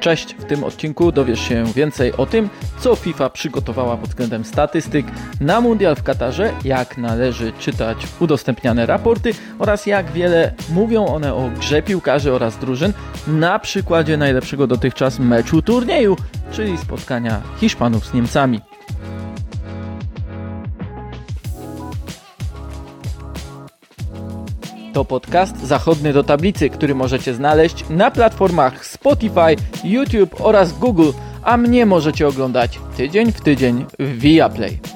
Cześć, w tym odcinku dowiesz się więcej o tym, co FIFA przygotowała pod względem statystyk na Mundial w Katarze, jak należy czytać udostępniane raporty oraz jak wiele mówią one o grze piłkarzy oraz drużyn na przykładzie najlepszego dotychczas meczu turnieju, czyli spotkania Hiszpanów z Niemcami. To podcast Zachodny do Tablicy, który możecie znaleźć na platformach Spotify, YouTube oraz Google, a mnie możecie oglądać tydzień w tydzień w Viaplay.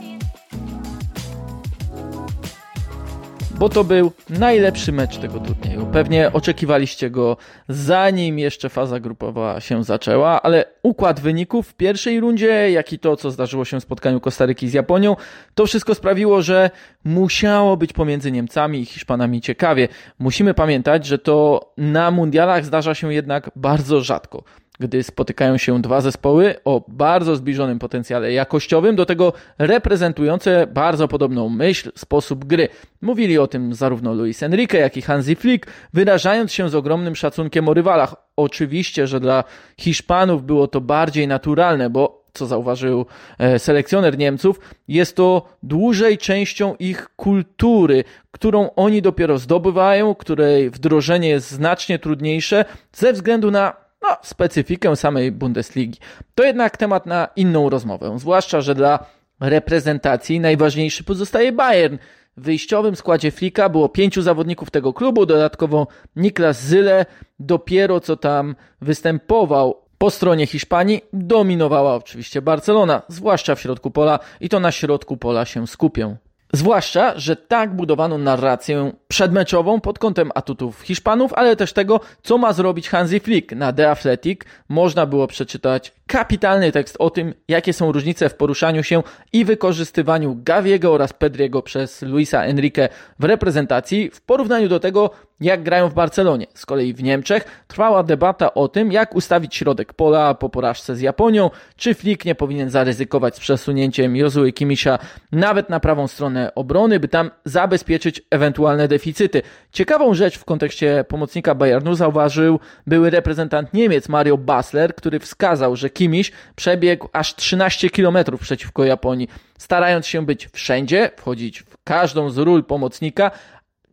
Bo to był najlepszy mecz tego turnieju. Pewnie oczekiwaliście go zanim jeszcze faza grupowa się zaczęła, ale układ wyników w pierwszej rundzie, jak i to, co zdarzyło się w spotkaniu Kostaryki z Japonią, to wszystko sprawiło, że musiało być pomiędzy Niemcami i Hiszpanami ciekawie. Musimy pamiętać, że to na mundialach zdarza się jednak bardzo rzadko gdy spotykają się dwa zespoły o bardzo zbliżonym potencjale jakościowym, do tego reprezentujące bardzo podobną myśl, sposób gry. Mówili o tym zarówno Luis Enrique, jak i Hansi Flick, wyrażając się z ogromnym szacunkiem o rywalach. Oczywiście, że dla Hiszpanów było to bardziej naturalne, bo co zauważył e, selekcjoner Niemców, jest to dłużej częścią ich kultury, którą oni dopiero zdobywają, której wdrożenie jest znacznie trudniejsze ze względu na no, specyfikę samej Bundesligi. To jednak temat na inną rozmowę, zwłaszcza, że dla reprezentacji najważniejszy pozostaje Bayern. W wyjściowym składzie Flika było pięciu zawodników tego klubu, dodatkowo Niklas Zyle dopiero co tam występował po stronie Hiszpanii dominowała oczywiście Barcelona, zwłaszcza w środku pola i to na środku pola się skupię. Zwłaszcza, że tak budowano narrację przedmeczową pod kątem atutów Hiszpanów, ale też tego, co ma zrobić Hansi Flick. Na The Athletic można było przeczytać kapitalny tekst o tym, jakie są różnice w poruszaniu się i wykorzystywaniu Gaviego oraz Pedriego przez Luisa Enrique w reprezentacji w porównaniu do tego, jak grają w Barcelonie. Z kolei w Niemczech trwała debata o tym, jak ustawić środek pola po porażce z Japonią, czy Flick nie powinien zaryzykować z przesunięciem Jozue Kimisia nawet na prawą stronę obrony, by tam zabezpieczyć ewentualne deficyty. Ciekawą rzecz w kontekście pomocnika Bayernu zauważył były reprezentant Niemiec Mario Basler, który wskazał, że Kimiś przebiegł aż 13 km przeciwko Japonii, starając się być wszędzie, wchodzić w każdą z ról pomocnika,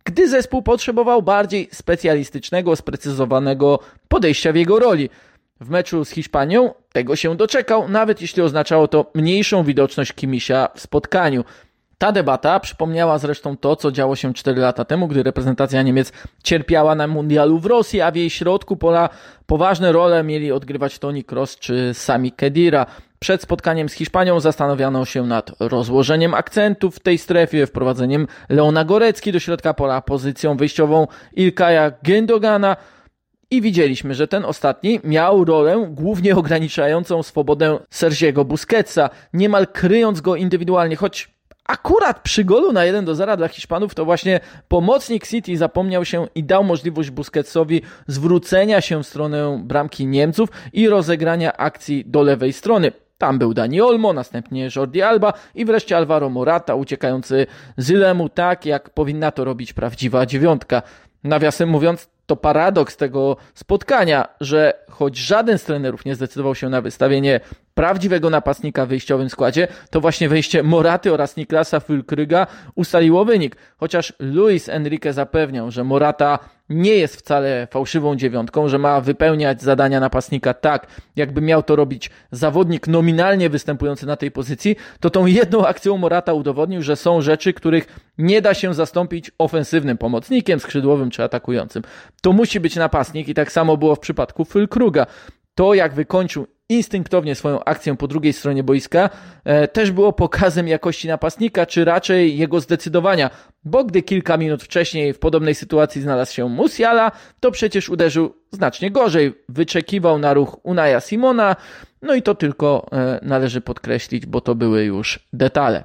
gdy zespół potrzebował bardziej specjalistycznego, sprecyzowanego podejścia w jego roli. W meczu z Hiszpanią tego się doczekał, nawet jeśli oznaczało to mniejszą widoczność Kimisia w spotkaniu. Ta debata przypomniała zresztą to, co działo się 4 lata temu, gdy reprezentacja Niemiec cierpiała na mundialu w Rosji, a w jej środku pola poważne role mieli odgrywać Toni Kroos czy Sami Kedira. Przed spotkaniem z Hiszpanią zastanawiano się nad rozłożeniem akcentów w tej strefie, wprowadzeniem Leona Gorecki do środka pola, pozycją wyjściową Ilkaja Gendogana, i widzieliśmy, że ten ostatni miał rolę głównie ograniczającą swobodę Sergiego Busquetsa, niemal kryjąc go indywidualnie, choć akurat przy golu na 1 do 0 dla Hiszpanów to właśnie pomocnik City zapomniał się i dał możliwość Busquetsowi zwrócenia się w stronę bramki Niemców i rozegrania akcji do lewej strony. Tam był Dani Olmo, następnie Jordi Alba i wreszcie Alvaro Morata uciekający z Ilemu tak, jak powinna to robić prawdziwa dziewiątka. Nawiasem mówiąc, to paradoks tego spotkania, że choć żaden z trenerów nie zdecydował się na wystawienie prawdziwego napastnika w wyjściowym składzie, to właśnie wejście Moraty oraz Niklasa Fülkryga ustaliło wynik. Chociaż Luis Enrique zapewniał, że Morata nie jest wcale fałszywą dziewiątką, że ma wypełniać zadania napastnika tak, jakby miał to robić zawodnik nominalnie występujący na tej pozycji, to tą jedną akcją Morata udowodnił, że są rzeczy, których nie da się zastąpić ofensywnym pomocnikiem, skrzydłowym czy atakującym. To musi być napastnik i tak samo było w przypadku Fülkruga. To, jak wykończył instynktownie swoją akcję po drugiej stronie boiska, e, też było pokazem jakości napastnika, czy raczej jego zdecydowania, bo gdy kilka minut wcześniej w podobnej sytuacji znalazł się Musiala, to przecież uderzył znacznie gorzej. Wyczekiwał na ruch Unaja Simona, no i to tylko e, należy podkreślić, bo to były już detale.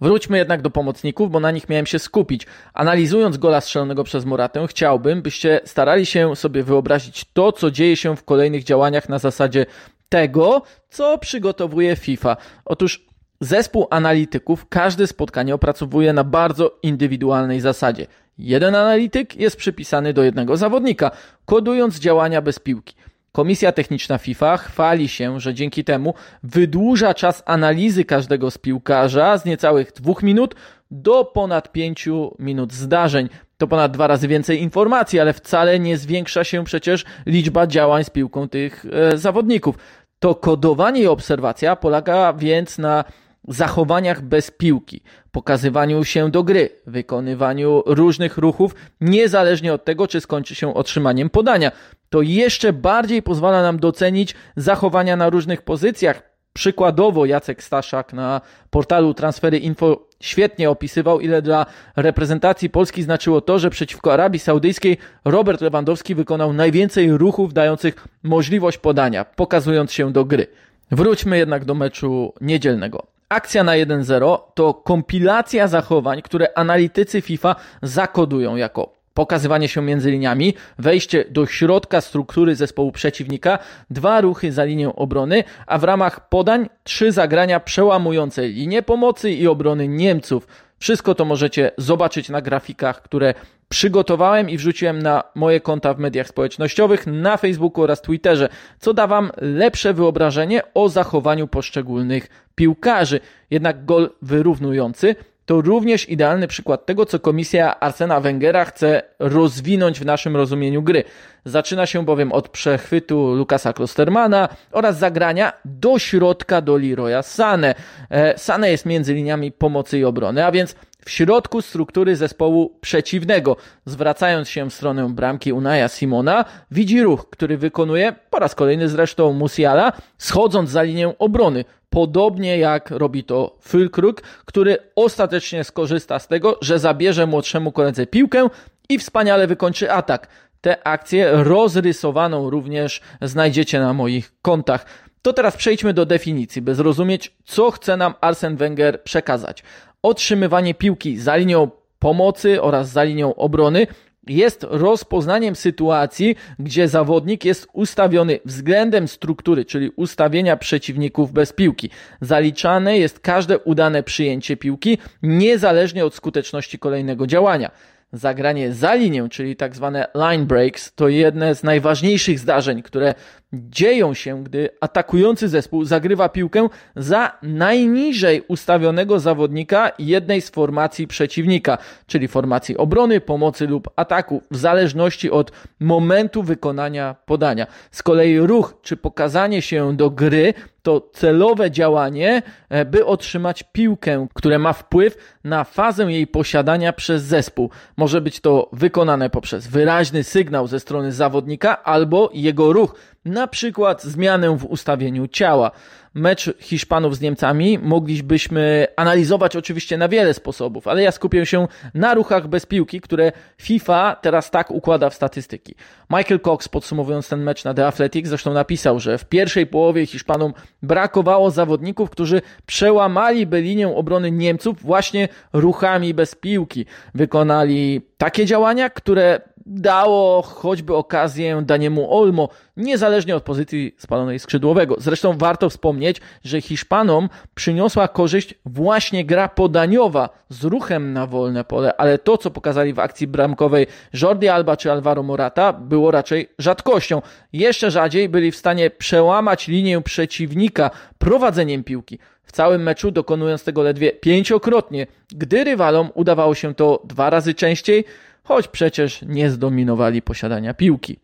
Wróćmy jednak do pomocników, bo na nich miałem się skupić. Analizując gola strzelonego przez Moratę, chciałbym, byście starali się sobie wyobrazić to, co dzieje się w kolejnych działaniach na zasadzie tego, co przygotowuje FIFA. Otóż zespół analityków każde spotkanie opracowuje na bardzo indywidualnej zasadzie. Jeden analityk jest przypisany do jednego zawodnika, kodując działania bez piłki. Komisja Techniczna FIFA chwali się, że dzięki temu wydłuża czas analizy każdego z piłkarza z niecałych dwóch minut do ponad pięciu minut zdarzeń. To ponad dwa razy więcej informacji, ale wcale nie zwiększa się przecież liczba działań z piłką tych e, zawodników. To kodowanie i obserwacja polega więc na zachowaniach bez piłki, pokazywaniu się do gry, wykonywaniu różnych ruchów, niezależnie od tego, czy skończy się otrzymaniem podania. To jeszcze bardziej pozwala nam docenić zachowania na różnych pozycjach. Przykładowo Jacek Staszak na portalu Transfery Info świetnie opisywał, ile dla reprezentacji Polski znaczyło to, że przeciwko Arabii Saudyjskiej Robert Lewandowski wykonał najwięcej ruchów dających możliwość podania, pokazując się do gry. Wróćmy jednak do meczu niedzielnego. Akcja na 1-0 to kompilacja zachowań, które analitycy FIFA zakodują jako pokazywanie się między liniami, wejście do środka struktury zespołu przeciwnika, dwa ruchy za linię obrony, a w ramach podań trzy zagrania przełamujące linię pomocy i obrony Niemców. Wszystko to możecie zobaczyć na grafikach, które przygotowałem i wrzuciłem na moje konta w mediach społecznościowych, na Facebooku oraz Twitterze, co da Wam lepsze wyobrażenie o zachowaniu poszczególnych piłkarzy. Jednak gol wyrównujący to również idealny przykład tego, co komisja Arsena Wengera chce rozwinąć w naszym rozumieniu gry. Zaczyna się bowiem od przechwytu Lukasa Klostermana oraz zagrania do środka do Leroya Sane. E, Sane jest między liniami pomocy i obrony, a więc w środku struktury zespołu przeciwnego. Zwracając się w stronę bramki Unaja Simona, widzi ruch, który wykonuje po raz kolejny zresztą Musiala, schodząc za linię obrony. Podobnie jak robi to Fülkrug, który ostatecznie skorzysta z tego, że zabierze młodszemu koledze piłkę i wspaniale wykończy atak. Tę akcję rozrysowaną również znajdziecie na moich kontach. To teraz przejdźmy do definicji, by zrozumieć, co chce nam Arsen Wenger przekazać. Otrzymywanie piłki za linią pomocy oraz za linią obrony jest rozpoznaniem sytuacji, gdzie zawodnik jest ustawiony względem struktury, czyli ustawienia przeciwników bez piłki. Zaliczane jest każde udane przyjęcie piłki, niezależnie od skuteczności kolejnego działania. Zagranie za linię, czyli tak zwane line breaks, to jedne z najważniejszych zdarzeń, które dzieją się, gdy atakujący zespół zagrywa piłkę za najniżej ustawionego zawodnika jednej z formacji przeciwnika, czyli formacji obrony, pomocy lub ataku, w zależności od momentu wykonania podania. Z kolei ruch czy pokazanie się do gry to celowe działanie, e, by otrzymać piłkę, które ma wpływ na fazę jej posiadania przez zespół. Może być to wykonane poprzez wyraźny sygnał ze strony zawodnika albo jego ruch na przykład zmianę w ustawieniu ciała. Mecz Hiszpanów z Niemcami moglibyśmy analizować oczywiście na wiele sposobów, ale ja skupię się na ruchach bez piłki, które FIFA teraz tak układa w statystyki. Michael Cox podsumowując ten mecz na The Athletic zresztą napisał, że w pierwszej połowie Hiszpanom brakowało zawodników, którzy przełamaliby linię obrony Niemców właśnie ruchami bez piłki. Wykonali takie działania, które dało choćby okazję Daniemu Olmo, niezależnie od pozycji spalonej skrzydłowego. Zresztą warto wspomnieć, że Hiszpanom przyniosła korzyść właśnie gra podaniowa z ruchem na wolne pole, ale to, co pokazali w akcji bramkowej Jordi Alba czy Alvaro Morata, było raczej rzadkością. Jeszcze rzadziej byli w stanie przełamać linię przeciwnika prowadzeniem piłki. W całym meczu dokonując tego ledwie pięciokrotnie, gdy rywalom udawało się to dwa razy częściej, choć przecież nie zdominowali posiadania piłki.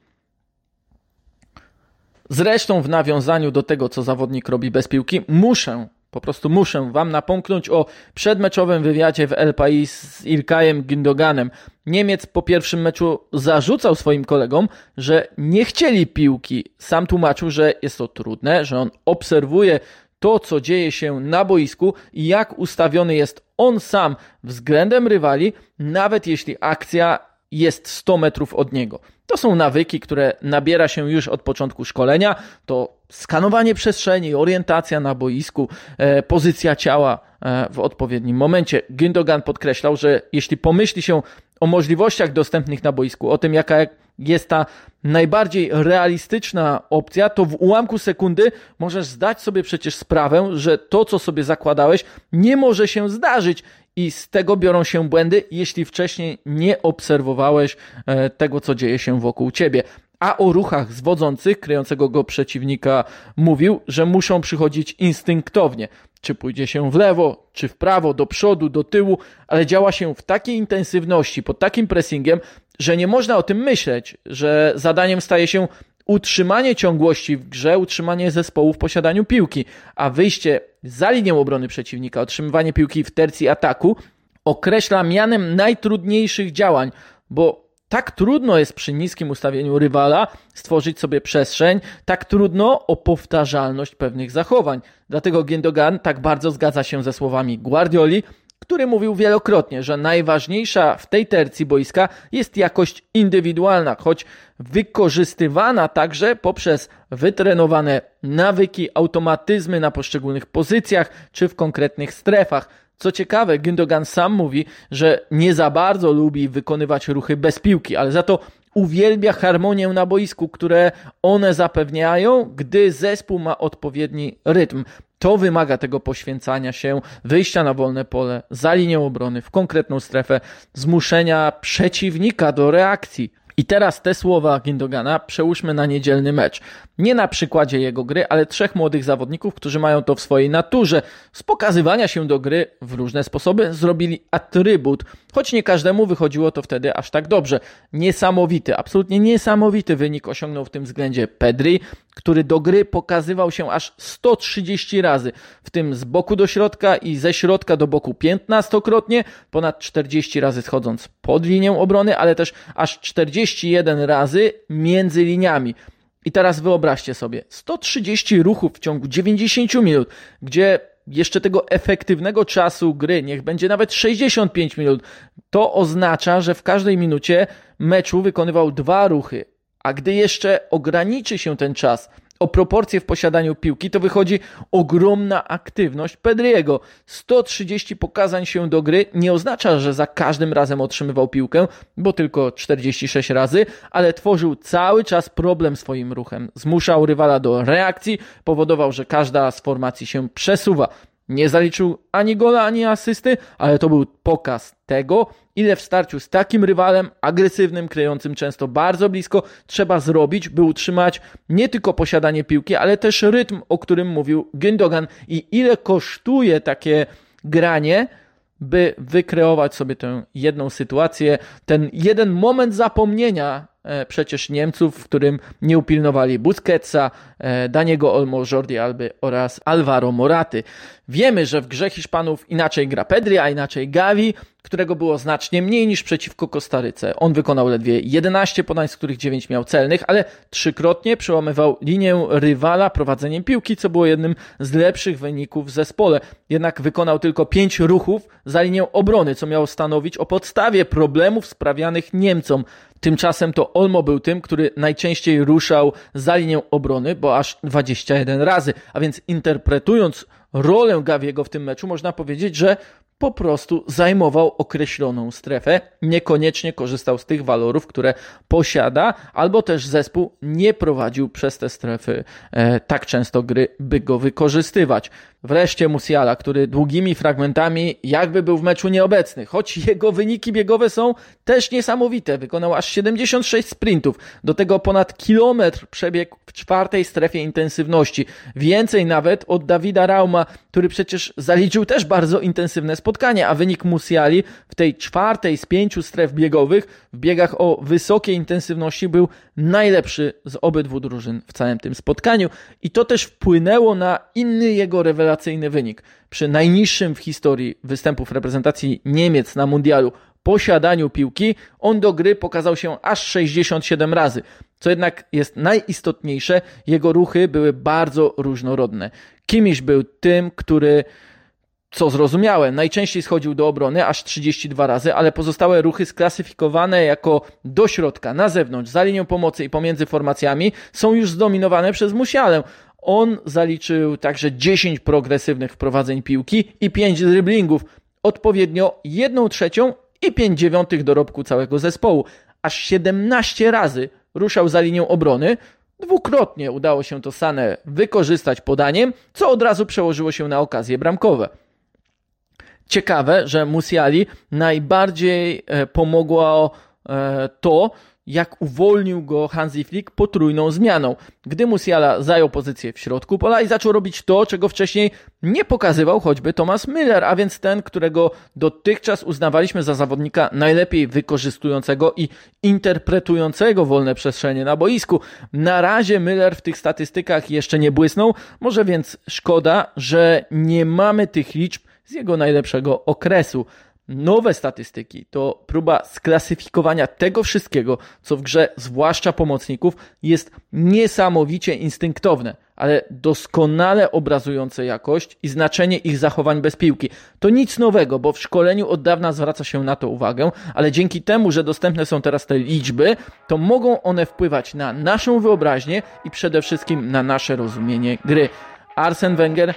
Zresztą w nawiązaniu do tego, co zawodnik robi bez piłki, muszę, po prostu muszę Wam napomknąć o przedmeczowym wywiadzie w El Pais z Ilkajem Gündoganem. Niemiec po pierwszym meczu zarzucał swoim kolegom, że nie chcieli piłki. Sam tłumaczył, że jest to trudne, że on obserwuje to, co dzieje się na boisku i jak ustawiony jest on sam względem rywali, nawet jeśli akcja jest 100 metrów od niego. To są nawyki, które nabiera się już od początku szkolenia. To skanowanie przestrzeni, orientacja na boisku, e, pozycja ciała e, w odpowiednim momencie. Gündogan podkreślał, że jeśli pomyśli się o możliwościach dostępnych na boisku, o tym jaka jest ta najbardziej realistyczna opcja, to w ułamku sekundy możesz zdać sobie przecież sprawę, że to, co sobie zakładałeś, nie może się zdarzyć. I z tego biorą się błędy, jeśli wcześniej nie obserwowałeś e, tego, co dzieje się wokół ciebie. A o ruchach zwodzących kryjącego go przeciwnika mówił, że muszą przychodzić instynktownie. Czy pójdzie się w lewo, czy w prawo, do przodu, do tyłu, ale działa się w takiej intensywności, pod takim pressingiem, że nie można o tym myśleć, że zadaniem staje się utrzymanie ciągłości w grze, utrzymanie zespołu w posiadaniu piłki, a wyjście za linię obrony przeciwnika, otrzymywanie piłki w tercji ataku określa mianem najtrudniejszych działań, bo tak trudno jest przy niskim ustawieniu rywala stworzyć sobie przestrzeń, tak trudno o powtarzalność pewnych zachowań. Dlatego Gendogan tak bardzo zgadza się ze słowami Guardioli, który mówił wielokrotnie, że najważniejsza w tej tercji boiska jest jakość indywidualna, choć wykorzystywana także poprzez wytrenowane nawyki, automatyzmy na poszczególnych pozycjach czy w konkretnych strefach. Co ciekawe, Gündogan sam mówi, że nie za bardzo lubi wykonywać ruchy bez piłki, ale za to uwielbia harmonię na boisku, które one zapewniają, gdy zespół ma odpowiedni rytm. To wymaga tego poświęcania się, wyjścia na wolne pole, za linią obrony, w konkretną strefę, zmuszenia przeciwnika do reakcji. I teraz te słowa Gindogana przełóżmy na niedzielny mecz. Nie na przykładzie jego gry, ale trzech młodych zawodników, którzy mają to w swojej naturze. Z pokazywania się do gry w różne sposoby zrobili atrybut, choć nie każdemu wychodziło to wtedy aż tak dobrze. Niesamowity, absolutnie niesamowity wynik osiągnął w tym względzie Pedri, który do gry pokazywał się aż 130 razy, w tym z boku do środka i ze środka do boku 15-krotnie, ponad 40 razy schodząc pod linię obrony, ale też aż 41 razy między liniami. I teraz wyobraźcie sobie, 130 ruchów w ciągu 90 minut, gdzie jeszcze tego efektywnego czasu gry, niech będzie nawet 65 minut, to oznacza, że w każdej minucie meczu wykonywał dwa ruchy. A gdy jeszcze ograniczy się ten czas o proporcje w posiadaniu piłki, to wychodzi ogromna aktywność Pedriego. 130 pokazań się do gry nie oznacza, że za każdym razem otrzymywał piłkę, bo tylko 46 razy, ale tworzył cały czas problem swoim ruchem. Zmuszał rywala do reakcji, powodował, że każda z formacji się przesuwa. Nie zaliczył ani gola, ani asysty, ale to był pokaz tego, ile w starciu z takim rywalem, agresywnym, kryjącym często bardzo blisko, trzeba zrobić, by utrzymać nie tylko posiadanie piłki, ale też rytm, o którym mówił Gündogan i ile kosztuje takie granie, by wykreować sobie tę jedną sytuację, ten jeden moment zapomnienia przecież Niemców, w którym nie upilnowali Busquetsa, e, Daniego Olmo, Jordi Alby oraz Alvaro Moraty. Wiemy, że w grze Hiszpanów inaczej gra Pedri, a inaczej Gavi, którego było znacznie mniej niż przeciwko Kostaryce. On wykonał ledwie 11 podań, z których 9 miał celnych, ale trzykrotnie przełamywał linię rywala prowadzeniem piłki, co było jednym z lepszych wyników w zespole. Jednak wykonał tylko 5 ruchów za linię obrony, co miało stanowić o podstawie problemów sprawianych Niemcom. Tymczasem to Olmo był tym, który najczęściej ruszał za linię obrony, bo aż 21 razy. A więc interpretując rolę Gawiego w tym meczu, można powiedzieć, że po prostu zajmował określoną strefę, niekoniecznie korzystał z tych walorów, które posiada, albo też zespół nie prowadził przez te strefy e, tak często gry, by go wykorzystywać. Wreszcie Musiala, który długimi fragmentami jakby był w meczu nieobecny, choć jego wyniki biegowe są też niesamowite. Wykonał aż 76 sprintów, do tego ponad kilometr przebiegł w czwartej strefie intensywności. Więcej nawet od Dawida Rauma, który przecież zaliczył też bardzo intensywne spotkanie, a wynik Musiali w tej czwartej z pięciu stref biegowych w biegach o wysokiej intensywności był najlepszy z obydwu drużyn w całym tym spotkaniu i to też wpłynęło na inny jego rewelacyjny wynik. Przy najniższym w historii występów reprezentacji Niemiec na mundialu posiadaniu piłki, on do gry pokazał się aż 67 razy. Co jednak jest najistotniejsze, jego ruchy były bardzo różnorodne. Kimiś był tym, który co zrozumiałe, najczęściej schodził do obrony aż 32 razy, ale pozostałe ruchy sklasyfikowane jako do środka, na zewnątrz, za linią pomocy i pomiędzy formacjami są już zdominowane przez Musialę. On zaliczył także 10 progresywnych wprowadzeń piłki i 5 driblingów, odpowiednio 1 trzecią i 5 dziewiątych dorobku całego zespołu. Aż 17 razy ruszał za linią obrony, Dwukrotnie udało się to Sane wykorzystać podaniem, co od razu przełożyło się na okazje bramkowe. Ciekawe, że Musiali najbardziej e, pomogło e, to, jak uwolnił go Hansi Flick potrójną zmianą, gdy Musiala zajął pozycję w środku pola i zaczął robić to, czego wcześniej nie pokazywał choćby Thomas Müller, a więc ten, którego dotychczas uznawaliśmy za zawodnika najlepiej wykorzystującego i interpretującego wolne przestrzenie na boisku. Na razie Müller w tych statystykach jeszcze nie błysnął, może więc szkoda, że nie mamy tych liczb z jego najlepszego okresu. Nowe statystyki to próba sklasyfikowania tego wszystkiego, co w grze, zwłaszcza pomocników, jest niesamowicie instynktowne, ale doskonale obrazujące jakość i znaczenie ich zachowań bez piłki. To nic nowego, bo w szkoleniu od dawna zwraca się na to uwagę, ale dzięki temu, że dostępne są teraz te liczby, to mogą one wpływać na naszą wyobraźnię i przede wszystkim na nasze rozumienie gry. Arsen Wenger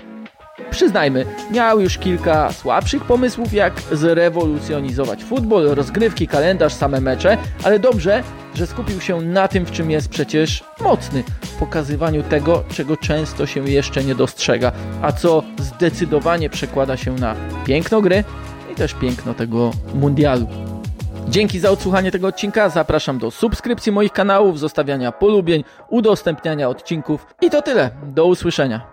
Przyznajmy, miał już kilka słabszych pomysłów, jak zrewolucjonizować futbol, rozgrywki, kalendarz, same mecze, ale dobrze, że skupił się na tym, w czym jest przecież mocny pokazywaniu tego, czego często się jeszcze nie dostrzega, a co zdecydowanie przekłada się na piękno gry i też piękno tego mundialu. Dzięki za odsłuchanie tego odcinka. Zapraszam do subskrypcji moich kanałów, zostawiania polubień, udostępniania odcinków. I to tyle. Do usłyszenia.